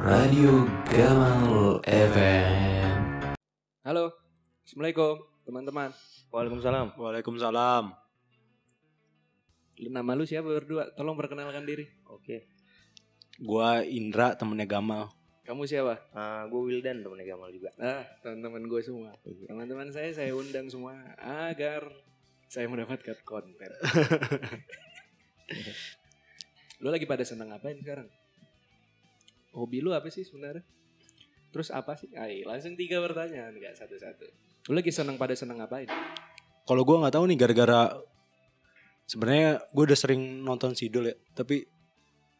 Radio Gamal FM. Halo, Assalamualaikum teman-teman. Waalaikumsalam. Waalaikumsalam. Lu nama lu siapa berdua? Tolong perkenalkan diri. Oke. Gua Indra temennya Gamal. Kamu siapa? Ah, gue Wildan temennya Gamal juga. Ah, teman-teman gue semua. Teman-teman saya saya undang semua agar saya mendapatkan konten. lu lagi pada seneng ngapain sekarang? Hobi lu apa sih sebenarnya? Terus apa sih? Ay, langsung tiga pertanyaan, enggak satu-satu. Lu lagi seneng pada seneng ngapain? Kalau gua nggak tahu nih gara-gara sebenarnya gue udah sering nonton Sidul ya, tapi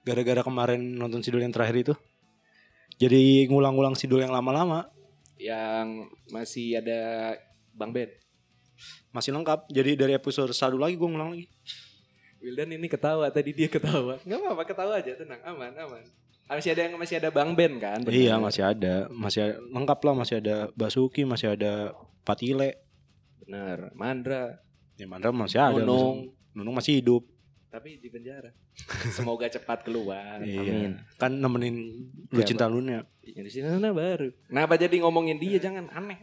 gara-gara kemarin nonton Sidul yang terakhir itu jadi ngulang-ngulang Sidul yang lama-lama Yang masih ada Bang Ben. masih lengkap. Jadi dari episode satu lagi gue ngulang lagi. Wildan ini ketawa tadi dia ketawa. Nggak apa-apa ketawa aja tenang aman aman. Masih ada yang masih ada Bang Ben kan? bener. Iya masih ada, masih ada- lengkap lah masih ada Basuki, masih ada Patile, Bener. Mandra, ya Mandra masih ada. Nunung, Nunung masih hidup. tapi di penjara. Semoga cepat keluar. Iya. Kan nemenin lu Siapa? cinta lunya. Yang di sini sana baru. Kenapa jadi ngomongin dia jangan aneh.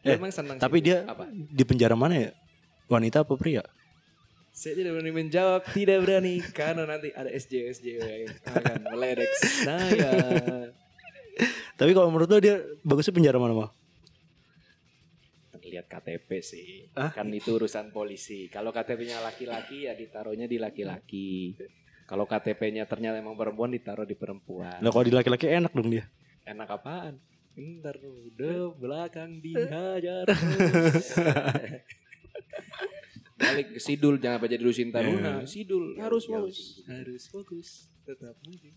Dia Eh, emang senang Tapi sih. dia apa? di penjara mana ya? Wanita apa pria? Saya tidak berani menjawab, tidak berani karena nanti ada SJ SJ yang akan meledek saya. Tapi kalau menurut lo dia bagusnya penjara mana mah? lihat KTP sih. Hah? Kan itu urusan polisi. Kalau KTP-nya laki-laki ya ditaruhnya di laki-laki. Kalau KTP-nya ternyata emang perempuan ditaruh di perempuan. Nah kalau di laki-laki enak dong dia. Enak apaan? Ntar udah belakang dihajar. Balik ke Sidul jangan apa jadi Lusin Taruna. Iya. Sidul harus fokus. Harus fokus. Tetap maju.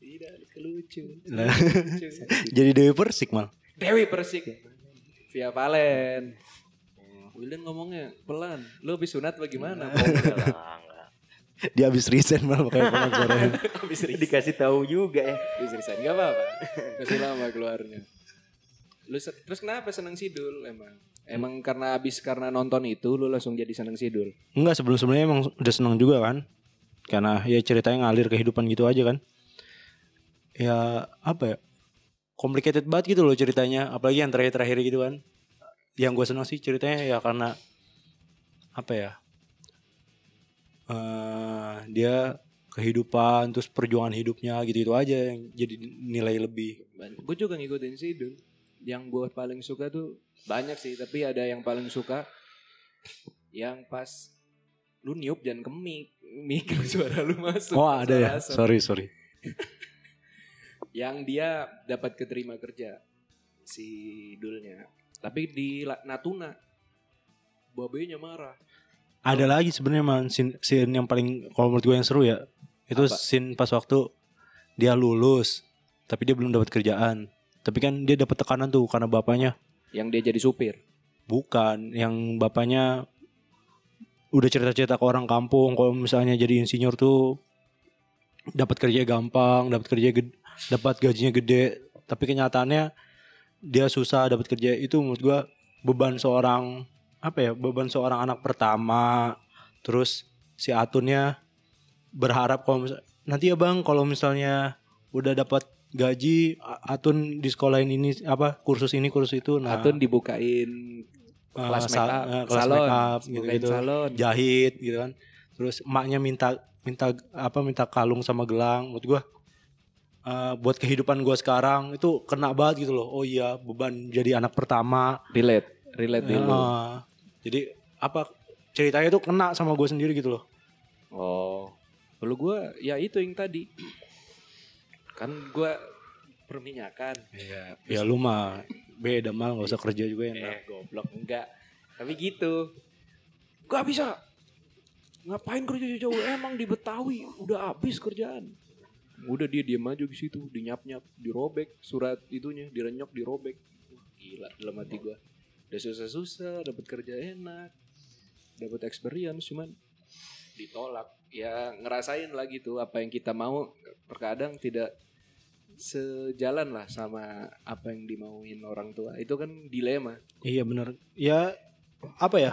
Tidak kelucu. Lah, Jadi Dewi Persik mal. Dewi Persik via Valen. Wildan ngomongnya pelan. Lu habis sunat bagaimana? Dia habis resign mal makanya pelan suaranya. habis resign. Dikasih tahu juga ya. Habis resign. Gak apa-apa. Masih lama keluarnya. Lu terus kenapa seneng Sidul emang? Emang karena habis karena nonton itu lu langsung jadi seneng Sidul. Enggak sebelum sebelumnya emang udah senang juga kan. Karena ya ceritanya ngalir kehidupan gitu aja kan. Ya apa ya? Complicated banget gitu loh ceritanya. Apalagi yang terakhir-terakhir gitu kan. Yang gue senang sih ceritanya ya karena apa ya? eh dia kehidupan terus perjuangan hidupnya gitu-gitu aja yang jadi nilai lebih. Gue juga ngikutin Sidul. Yang gue paling suka tuh banyak sih, tapi ada yang paling suka yang pas lu niup jangan ke mic, mic suara lu masuk. Oh ada ya, asap. sorry sorry. Yang dia dapat keterima kerja si Dulnya. Tapi di Natuna babenya marah. Ada lagi sebenarnya man scene, scene yang paling kalau menurut gue yang seru ya itu Apa? scene pas waktu dia lulus tapi dia belum dapat kerjaan tapi kan dia dapat tekanan tuh karena bapaknya Yang dia jadi supir. bukan yang bapaknya udah cerita-cerita ke orang kampung kalau misalnya jadi insinyur tuh dapat kerja gampang dapat kerja ged- dapat gajinya gede. Tapi kenyataannya dia susah dapat kerja. Itu menurut gua beban seorang apa ya beban seorang anak pertama. Terus si Atunnya berharap kalau nanti ya bang kalau misalnya udah dapat gaji Atun di sekolahin ini apa kursus ini kursus itu. Nah Atun dibukain eh, kelas sal- make up, eh, kelas salon, make up Dibukain gitu-gitu. salon. jahit gitu kan. Terus emaknya minta minta apa minta kalung sama gelang. Menurut gua eh, buat kehidupan gua sekarang itu kena banget gitu loh. Oh iya beban jadi anak pertama. Relate, relate di lu. Eh, jadi apa ceritanya tuh kena sama gue sendiri gitu loh. Oh, kalau gue ya itu yang tadi. Kan gue perminyakan. Iya. Ya lu mah beda mal nggak usah kerja juga ya. Eh, goblok enggak. Tapi gitu. Gak bisa. Ngapain kerja jauh emang di Betawi udah habis kerjaan. Udah dia diam aja di situ, dinyap-nyap, dirobek surat itunya, direnyok, dirobek. Gila dalam hati gua. Udah susah-susah, dapat kerja enak, dapat experience cuman ditolak. Ya ngerasain lah gitu apa yang kita mau terkadang tidak sejalan lah sama apa yang dimauin orang tua. Itu kan dilema. Iya bener. Ya apa ya?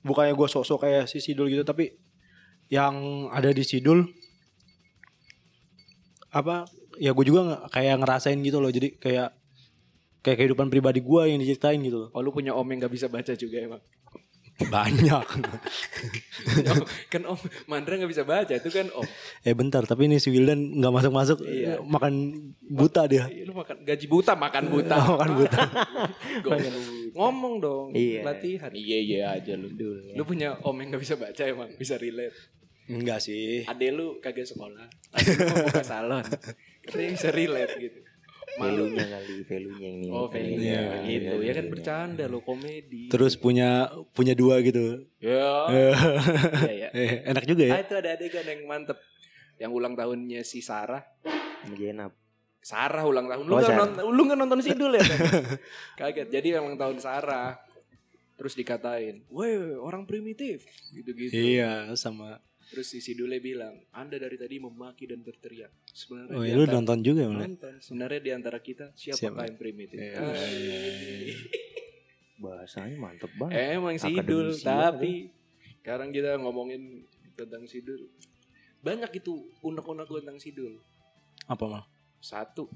Bukannya gue sok-sok kayak si Sidul gitu tapi yang ada di Sidul apa ya gue juga kayak ngerasain gitu loh. Jadi kayak kayak kehidupan pribadi gue yang diceritain gitu loh. Oh lu punya om yang gak bisa baca juga emang. Banyak. Oh, kan om Mandra gak bisa baca itu kan om. eh bentar, tapi ini si Wildan nggak masuk-masuk Iya. makan buta dia. Iya, lu makan gaji buta makan buta. makan buta. Ngomong dong. Iya. Latihan. Iya iya aja lu. Lu punya om yang gak bisa baca emang bisa relate. Enggak sih. Ade lu kagak sekolah. Ade lu mau buka salon. Katanya bisa relate gitu. Value-nya kali, value-nya ini. Oh, value Iya, gitu. iya, ya kan iya. bercanda lo komedi. Terus punya punya dua gitu. ya. Iya ya. eh, enak juga ya. Ah, itu ada adegan yang mantep. Yang ulang tahunnya si Sarah. Jenab. Sarah ulang tahun. Lu Oh, kan Sarah. nonton, lu kan nonton Sidul ya? kan? Kaget. Jadi ulang tahun Sarah. Terus dikatain, "Woi, orang primitif." Gitu-gitu. Iya, sama. Terus si Sidule bilang, "Anda dari tadi memaki dan berteriak." Sebenarnya Oh, ya, lu nonton juga ya? Nonton. Sebenarnya di antara kita siapa Siapa? yang primitif? Iya. Ah. Bahasanya mantep banget. Emang Sidul, Akademisi tapi sekarang kita ngomongin tentang Sidul. Banyak itu unek-unek tentang Sidul. Apa mal? Satu,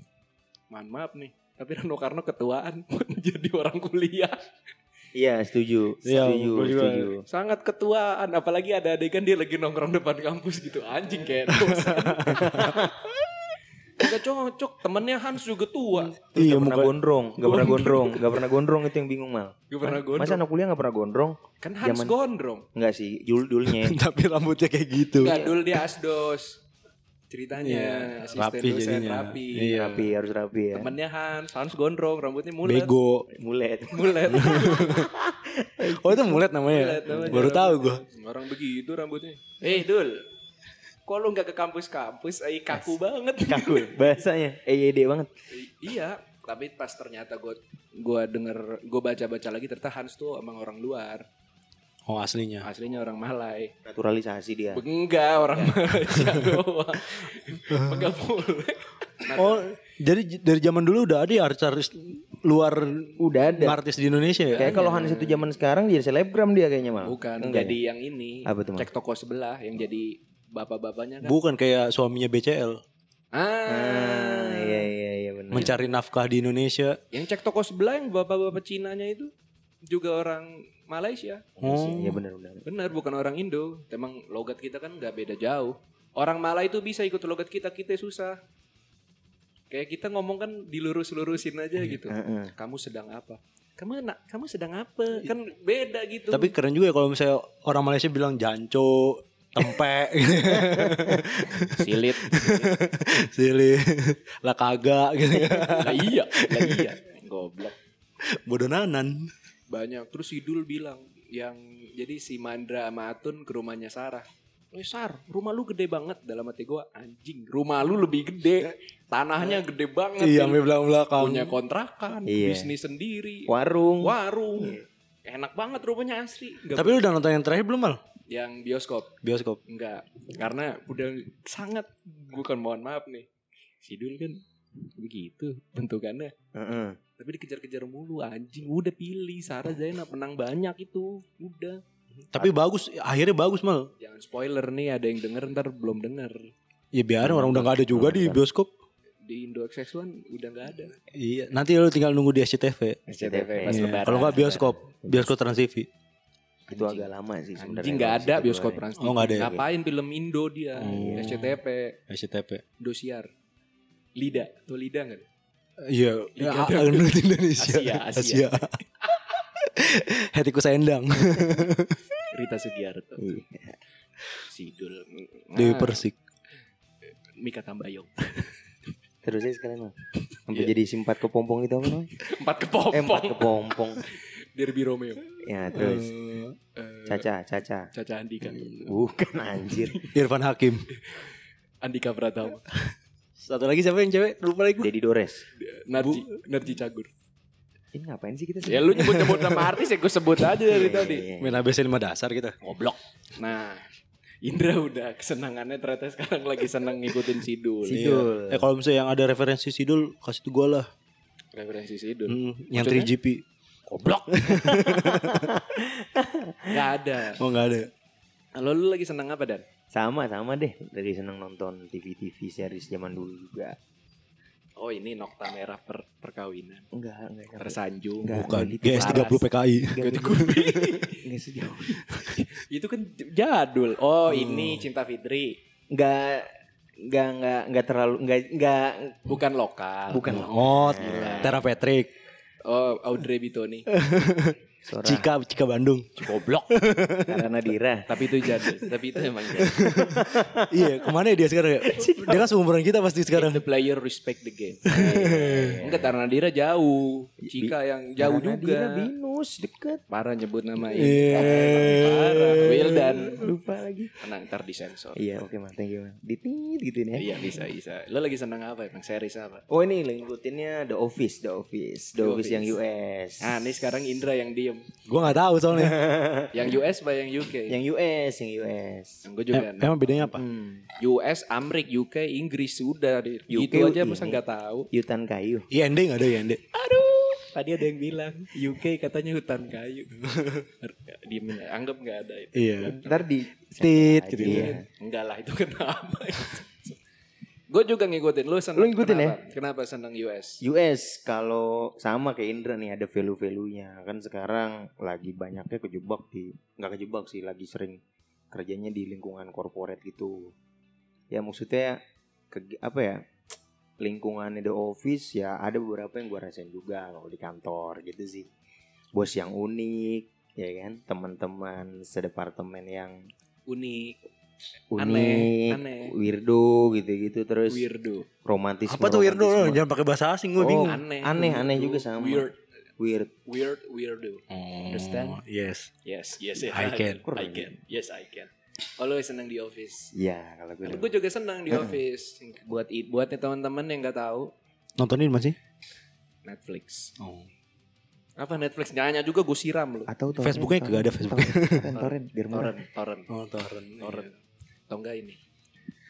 mohon maaf nih, tapi Rano Karno ketuaan jadi orang kuliah. Iya, setuju. Iya, setuju, setuju. Sangat ketuaan, apalagi ada adegan dia lagi nongkrong depan kampus gitu. Anjing kayak. Gak cocok, temennya Hans juga tua. Iya, Gak pernah gondrong, gak pernah gondrong, gak pernah gondrong itu yang bingung mal. Gak pernah gondrong. Masa anak kuliah gak pernah gondrong? Kan Hans Zaman- gondrong. Enggak sih, jul dulnya. Tapi rambutnya kayak gitu. Enggak, dulu dia asdos. Ceritanya, Iya, asisten rapi dosen jadinya. rapi. Iya. rapi, harus rapi ya. Temennya Hans, Hans gondrong, rambutnya mulet. Bego. Mulet. Mulet. Oh itu mulet namanya. Mulet namanya. Baru tahu gua. Orang begitu rambutnya. Eh, Dul. Kok lu gak ke kampus-kampus? Eh, kaku banget. Kaku bahasanya. EYD banget. iya, tapi pas ternyata gue gua denger gue baca-baca lagi ternyata Hans tuh emang orang luar. Oh aslinya. Aslinya orang Malai. Naturalisasi dia. Enggak, orang Malaysia doang. Enggak boleh. Oh jadi dari zaman dulu udah ada ya artis-artis luar Udah ada. artis di Indonesia ya? Kayak kalau Hans itu zaman sekarang dia selebgram dia kayaknya mal. bukan Enggak jadi yang ini. Apa tuh, Mas? Cek toko sebelah yang jadi bapak-bapaknya kan. Bukan kayak suaminya BCL Ah, Ah, iya iya iya benar. mencari nafkah di Indonesia. yang cek toko sebelah yang bapak-bapak Cinanya itu juga orang Malaysia. Oh. Iya benar benar. Benar, bukan orang Indo. Emang logat kita kan nggak beda jauh. Orang Malay itu bisa ikut logat kita, kita susah. Kayak kita ngomong kan dilurus-lurusin aja gitu. Heeh. Kamu sedang apa? Kamu nak, kamu sedang apa? Kan beda gitu. Tapi keren juga ya kalau misalnya orang Malaysia bilang janco, tempe, silit. sili, lah kagak gitu. lah iya, lah iya. Goblok. Bodonanan. Banyak. Terus Sidul bilang yang jadi si Mandra sama Atun ke rumahnya Sarah. Eh Sar, rumah lu gede banget dalam hati gua anjing. Rumah lu lebih gede, tanahnya gede banget. Iya, sampai belakang-belakang. punya kontrakan, Iya. bisnis sendiri, Warung. warung. Enak banget rumahnya asli. Nggak Tapi lu udah nonton yang terakhir belum mal? yang bioskop Bioskop. enggak karena udah sangat bukan mohon maaf nih. Sidul kan begitu bentukannya. Heeh. Tapi dikejar-kejar mulu anjing. Udah pilih Sarah Zainab menang banyak itu. Udah. Tapi bagus, akhirnya bagus mal. Jangan spoiler nih ada yang denger ntar belum denger. Ya biarin orang udah gak ada juga di bioskop. Di Indo XX1 udah nggak ada. Iya, nanti lu tinggal nunggu di SCTV. SCTV Iya. Kalau nggak bioskop, bioskop Trans TV. Itu agak lama sih sebenarnya. Anjing nggak ada bioskop Trans Oh, nggak ada ya? Ngapain film Indo dia? Oh. SCTV, SCTV. Indosiar, Lida, tuh Lida nggak? Iya, Liga ya. Dangdut Indonesia. Asia, Asia. Hetiku Sendang. Rita Sugiarto, Iya. Sidul, Dewi Ah, Persik. Mika Tambayong, Terus aja sekalian mal. Sampai Iya. jadi simpat kepompong itu apa namanya? empat Eh empat kepompong, kepompong. Derby Romeo, Ya terus. Eh, Caca, Caca. Caca Andika, Bukan anjir. Irfan Hakim. Andika Pratama, Satu lagi siapa yang cewek? Lupa lagi gue. Dedi Dores. Narji, Narji Cagur. Ini ngapain sih kita? Ya lu nyebut-nyebut nama artis ya gue sebut aja dari Iya, tadi. iya, iya. Main ABC 5 dasar kita. Goblok. Nah, Indra udah kesenangannya ternyata sekarang lagi seneng ngikutin Sidul. Sidul. Eh kalau misalnya yang ada referensi Sidul, kasih tuh gue lah. Referensi Sidul. Hmm, yang Maksudnya? 3GP. Goblok. Gak ada. Oh nggak ada. Lo lu lagi seneng apa Dan? Sama sama deh. Dari seneng nonton TV-TV series zaman dulu juga. Oh ini nokta merah per, perkawinan. Enggak, enggak. enggak. Tersanjung. Enggak. Bukan. gitu, GS 30 PKI. Enggak Enggak sejauh. Itu kan jadul. Oh Hmm. ini Cinta Fitri. Enggak enggak enggak enggak terlalu enggak enggak Bukan lokal. bukan Oh, Gila. Tera Patrick. Oh Audrey Bitoni. suara Cika, Cika Bandung. Goblok. karena Dira. Tapi itu jadul. Tapi itu emang jadul. iya, ke mana ya dia sekarang ya? Dia kan seumuran kita pasti sekarang. The player respect the game. Enggak karena Dira jauh. Cika yang jauh Karena juga. Dira binus deket. Parah nyebut nama Iya. ini. Parah. Wildan. Lupa lagi. Tenang ntar disensor. Iya, oke man, thank you man. Ditit gitu ya. Iya bisa bisa. Lo lagi seneng apa emang series apa? Oh ini ngikutinnya The Office, The Office, The, The Office, yang Office. US. Ah ini sekarang Indra yang diem. Gue gak tahu soalnya. Yang US apa yang UK? yang US, yang US. Yang gue juga. Em- emang bedanya apa? Hmm. US, Amrik, UK, Inggris sudah. UK Gitu aja masa nggak tahu. Yutan kayu. IND gak ada IND? Tadi ada yang bilang UK katanya hutan kayu. Aja, anggap nggak ada itu. Iya. Ntar di Tit gitu. Iya. Enggak lah itu kenapa? gue juga ngikutin lu seneng. Lu ngikutin ya? kenapa? Kenapa seneng US? US kalau sama kayak Indra nih ada value-value-nya kan sekarang lagi banyaknya kejebak di nggak kejebak sih lagi sering kerjanya di lingkungan corporate gitu ya maksudnya ke, apa ya lingkungan the office ya ada beberapa yang gua rasain juga kalau di kantor gitu sih bos yang unik ya kan teman-teman sedepartemen yang Unik, unik Aneh, aneh. weirdo gitu-gitu terus weirdo, romantis Apa tuh weirdo? Jangan pakai bahasa asing gue Oh, bingung. aneh, aneh aneh juga sama Weird, weird weird, weirdo. Understand? Oh, Yes. Yes, yes, yes. I can. I can. Yes, I can. Oh, lu seneng di office. Iya kalau gue gue juga seneng di office. Buat buat nih teman-teman yang nggak tahu Nontonin masih? Netflix. Oh. Apa Netflix? Nyanya juga gue siram loh. atau Facebooknya kagak ada Facebook. torrent, torrent, biar murah. Torrent, torrent, Oh, torrent. torrent. Atau enggak ini?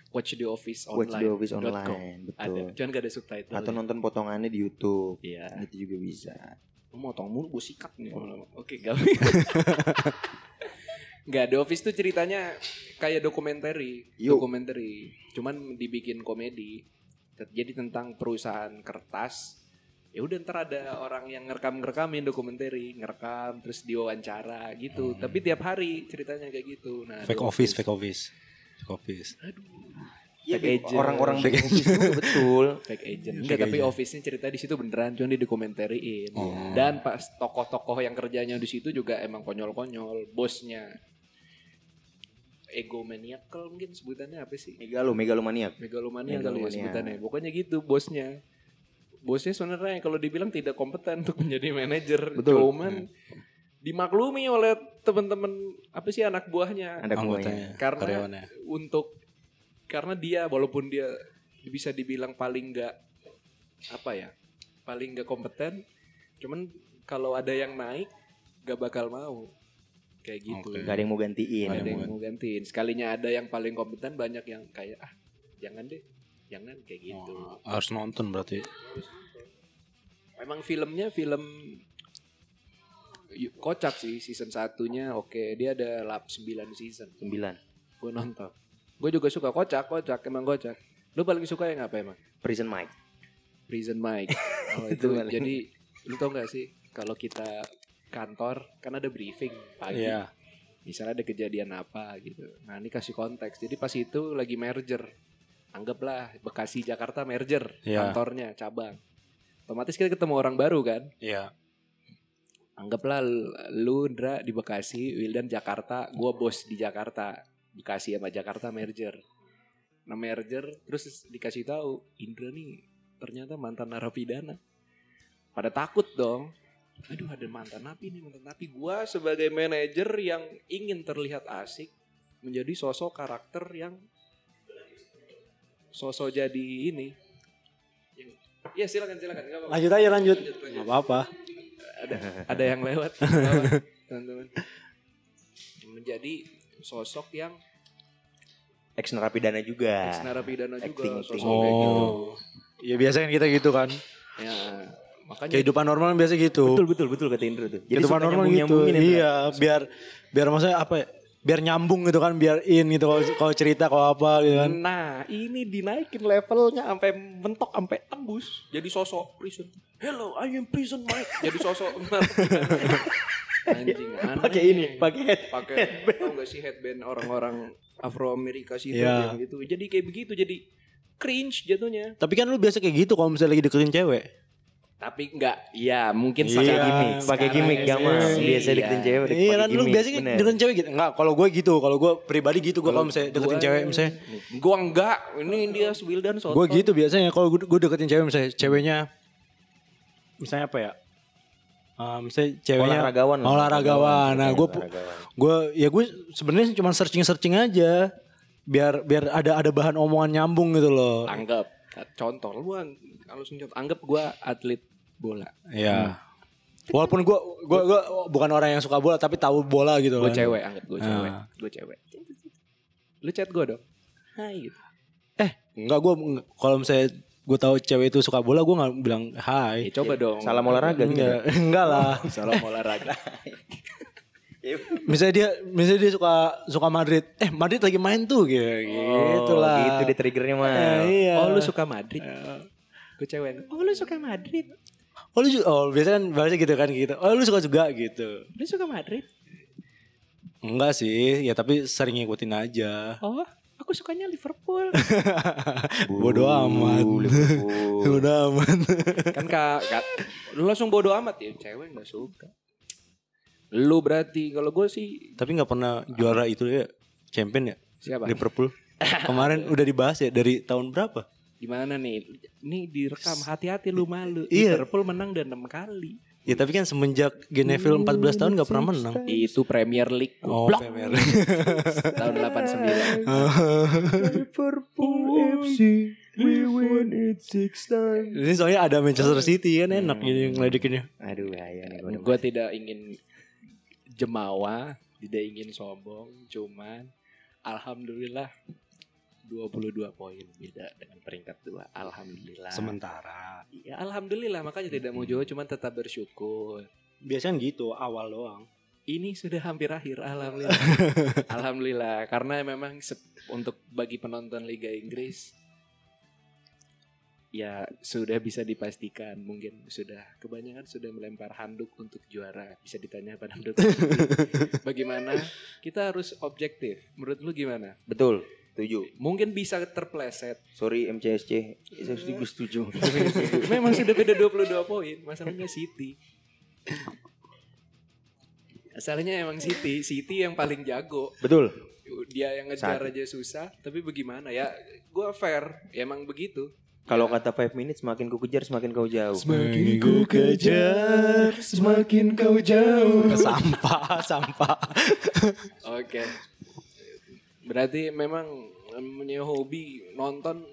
Watch the Office Watch online. the office online Ada, betul cuman gak ada subtitle. atau nonton potongannya di YouTube Iya. itu juga bisa Lu motong mulu gue sikat nih. Oke, gak. Gak, The Office tuh ceritanya kayak dokumentari, Yuk. dokumentari. Cuman dibikin komedi. Jadi tentang perusahaan kertas. Ya udah ntar ada orang yang ngerekam-ngerekamin dokumentari, ngerekam terus diwawancara gitu. Tapi tiap hari ceritanya kayak gitu. Nah, Fake The office, fake office. Office. Iya, Beb. agent. orang-orang office juga betul fake agent. Enggak, tapi agent. office-nya cerita di situ beneran, cuma didokumentariin. Oh. Dan pas tokoh-tokoh yang kerjanya di situ juga emang konyol-konyol, bosnya egomaniacal mungkin sebutannya apa sih? megalo megalomaniak Megalomania kali ya Megalomania. sebutannya. Pokoknya gitu bosnya. Bosnya sebenarnya kalau dibilang tidak kompeten untuk menjadi manajer, Betul. cuman dimaklumi oleh teman-teman apa sih anak buahnya ada Anggotanya. semuanya karena karyawannya. untuk karena dia walaupun dia bisa dibilang paling nggak apa ya paling nggak kompeten cuman kalau ada yang naik gak bakal mau kayak gitu Oke. gak ada yang mau gantiin Nggak ada yang mau gantiin sekalinya ada yang paling kompeten banyak yang kayak ah jangan deh jangan kayak gitu Oh, harus nonton berarti. Memang filmnya film kocak sih season satunya. Oke dia ada lap 9 season. Sembilan. Gue nonton. Gue juga suka kocak kocak emang kocak. Lu paling suka yang apa emang? Prison Mike. Prison mic oh, Itu jadi lu tau gak sih kalau kita kantor kan ada briefing pagi. Iya. misalnya ada kejadian apa gitu. Nah ini kasih konteks. Jadi pas itu lagi merger. Anggaplah Bekasi Jakarta merger Iya. kantornya cabang. Otomatis kita ketemu orang baru kan? Iya. Anggaplah lu Indra di Bekasi, Wildan Jakarta, gua bos di Jakarta. Bekasi sama Jakarta merger. Nah merger terus dikasih tahu Indra nih ternyata mantan narapidana. Pada takut dong. Aduh ada mantan napi nih mantan napi. Gua sebagai manajer yang ingin terlihat asik menjadi sosok karakter yang sosok jadi ini. Ya silakan silakan. Lanjut aja lanjut. Lanjut, lanjut Gak apa-apa. Ada ada yang lewat teman-teman menjadi sosok yang ex narapidana juga ex narapidana juga acting, sosok acting. kayak gitu Oh. Ya biasa kan kita gitu kan. ya makanya Kehidupan normal biasa gitu. betul betul betul kata Indra tuh jadi Kehidupan normal gitu. Indra. Iya, biar biar maksudnya apa ya? Biar nyambung gitu kan biar in gitu kalau kalau cerita kalau apa gitu kan Nah, ini dinaikin levelnya sampai mentok sampai tembus. Jadi sosok prison. Hello, I am prison Mike. Jadi sosok anjing aneh. Pakai ini, pakai head. pakai tau gak sih headband orang-orang Afro Amerika sih yang gitu. Jadi kayak begitu jadi cringe jatuhnya. tapi kan lu biasa kayak gitu kalau misalnya lagi deketin cewek Tapi enggak, ya mungkin Iya, Pakai sekarang- gimmick, pakai gimmick gamal. iya. Biasa deketin cewek. iya kan lu biasanya bener. deketin cewek gitu nggak kalau gue gitu kalau gue pribadi gitu gue kalau misalnya deketin cewek misalnya Gua enggak, ini dia Wildan soto. gue gitu biasanya kalau gue gue deketin cewek misalnya ceweknya misalnya apa ya Ah, misalnya ceweknya Olahragawan lah. olahragawan nah gue gue ya gue sebenarnya cuma searching searching aja biar biar ada ada bahan omongan nyambung gitu loh Anggap contoh lu ang- kalau contoh anggap gua atlet bola. ya walaupun gue gue gue bukan orang yang suka bola tapi tahu bola gitu Gue kan. cewek, anggap gue cewek. Ah. Gue cewek. Lu chat gue dong. Hai gitu. eh enggak gue kalau misalnya gue tahu cewek itu suka bola gue nggak bilang Ya hai coba dong. Salam olahraga gitu. enggak enggak lah Salam olahraga. misalnya dia misalnya dia suka suka Madrid eh Madrid lagi main tuh gitu gitu Oh, lah Gitu deh triggernya mah. Eh, iya Oh lu suka Madrid? Gue cewek. Oh lu suka Madrid? oh lu juga oh biasanya kan bahasa gitu kan gitu oh lu suka juga gitu Lu suka Madrid? enggak sih ya tapi sering ngikutin aja Oh aku sukanya Liverpool. bodoh amat Liverpool. bodoh amat kan kak, kak, lu langsung bodo amat ya cewek nggak suka. Lu berarti kalau gue sih tapi nggak pernah juara itu ya champion ya siapa? Liverpool kemarin udah dibahas ya dari tahun berapa Gimana nih? Nih direkam hati-hati lu malu. Iya. Liverpool menang udah enam kali. ya tapi kan semenjak Geneville 14 tahun nggak pernah menang Itu Premier League. oh Blok. Premier tahun 89. Liverpool FC, we win it six times. Ini soalnya ada Manchester City kan enak ini ngeledekinnya. Aduh bahaya nih. gua gue tidak ingin jemawa, tidak ingin sombong, cuman alhamdulillah 22 poin beda dengan peringkat dua. Alhamdulillah. Sementara. Ya, alhamdulillah makanya tidak mau jauh cuman tetap bersyukur. Biasanya gitu awal doang. Ini sudah hampir akhir alhamdulillah. alhamdulillah karena memang untuk bagi penonton Liga Inggris ya sudah bisa dipastikan mungkin sudah kebanyakan sudah melempar handuk untuk juara bisa ditanya pada handuk bagaimana kita harus objektif menurut lu gimana Betul, setuju. mungkin bisa terpleset Sorry MCSC, saya setuju setuju. memang sudah beda 22 poin masalahnya City Masalahnya emang City, City yang paling jago. Betul. Dia yang ngejar Saat- aja susah, tapi bagaimana ya? Gua fair, ya emang begitu. Kalau kata 5 minutes semakin ku kejar semakin kau jauh. Semakin ku kejar, semakin kau jauh. sampah, sampah. Oke. Berarti memang punya hobi nonton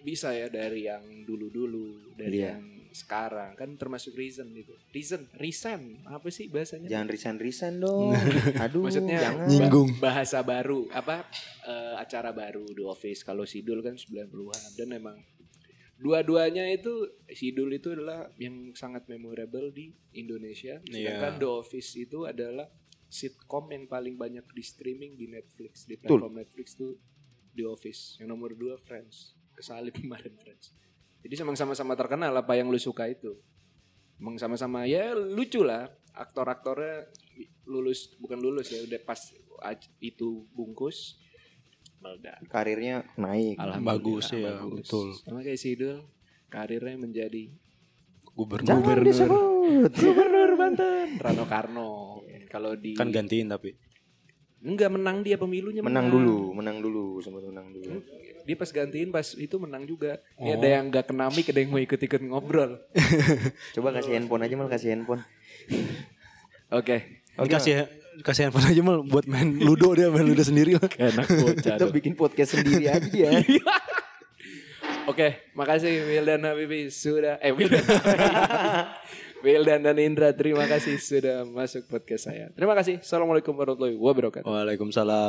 bisa ya dari yang dulu-dulu, dari Iya. yang sekarang kan termasuk reason gitu. Reason, reason apa sih bahasanya? Jangan resign-resign dong. Aduh, Maksudnya jangan. Nyinggung. bahasa baru apa eh, acara baru The Office kalau Sidul kan 90-an dan memang dua-duanya itu Sidul itu adalah yang sangat memorable di Indonesia sedangkan Iya. The Office itu adalah sitcom yang paling banyak di streaming di Netflix di Betul. platform Netflix tuh The Office yang nomor dua Friends kesalip kemarin Friends jadi emang sama-sama terkenal apa yang lu suka itu emang sama-sama ya lucu lah aktor-aktornya lulus bukan lulus ya udah pas itu bungkus meledak Karirnya naik. Alhamdulillah Bagus ya, betul. sama kayak Sidul karirnya menjadi Gubernur. Jangan disebut. gubernur Banten Rano Karno kalau di Kan gantiin tapi. enggak menang dia pemilunya Menang dulu, menang dulu, sempat menang dulu. dia pas gantiin pas itu menang juga Ya, Oh. ada yang nggak kena mic ada yang mau ikut-ikut ngobrol Coba kasih handphone aja mal kasih handphone. oke Ini kasih kasih handphone aja mal buat main ludo dia main ludo sendiri lah. enak bocah Kita bikin podcast sendiri aja ya. Oke, makasih Wildan Habibi sudah eh Wildan Wildan dan Indra terima kasih sudah masuk podcast saya. Terima kasih. Assalamualaikum warahmatullahi wabarakatuh. Waalaikumsalam.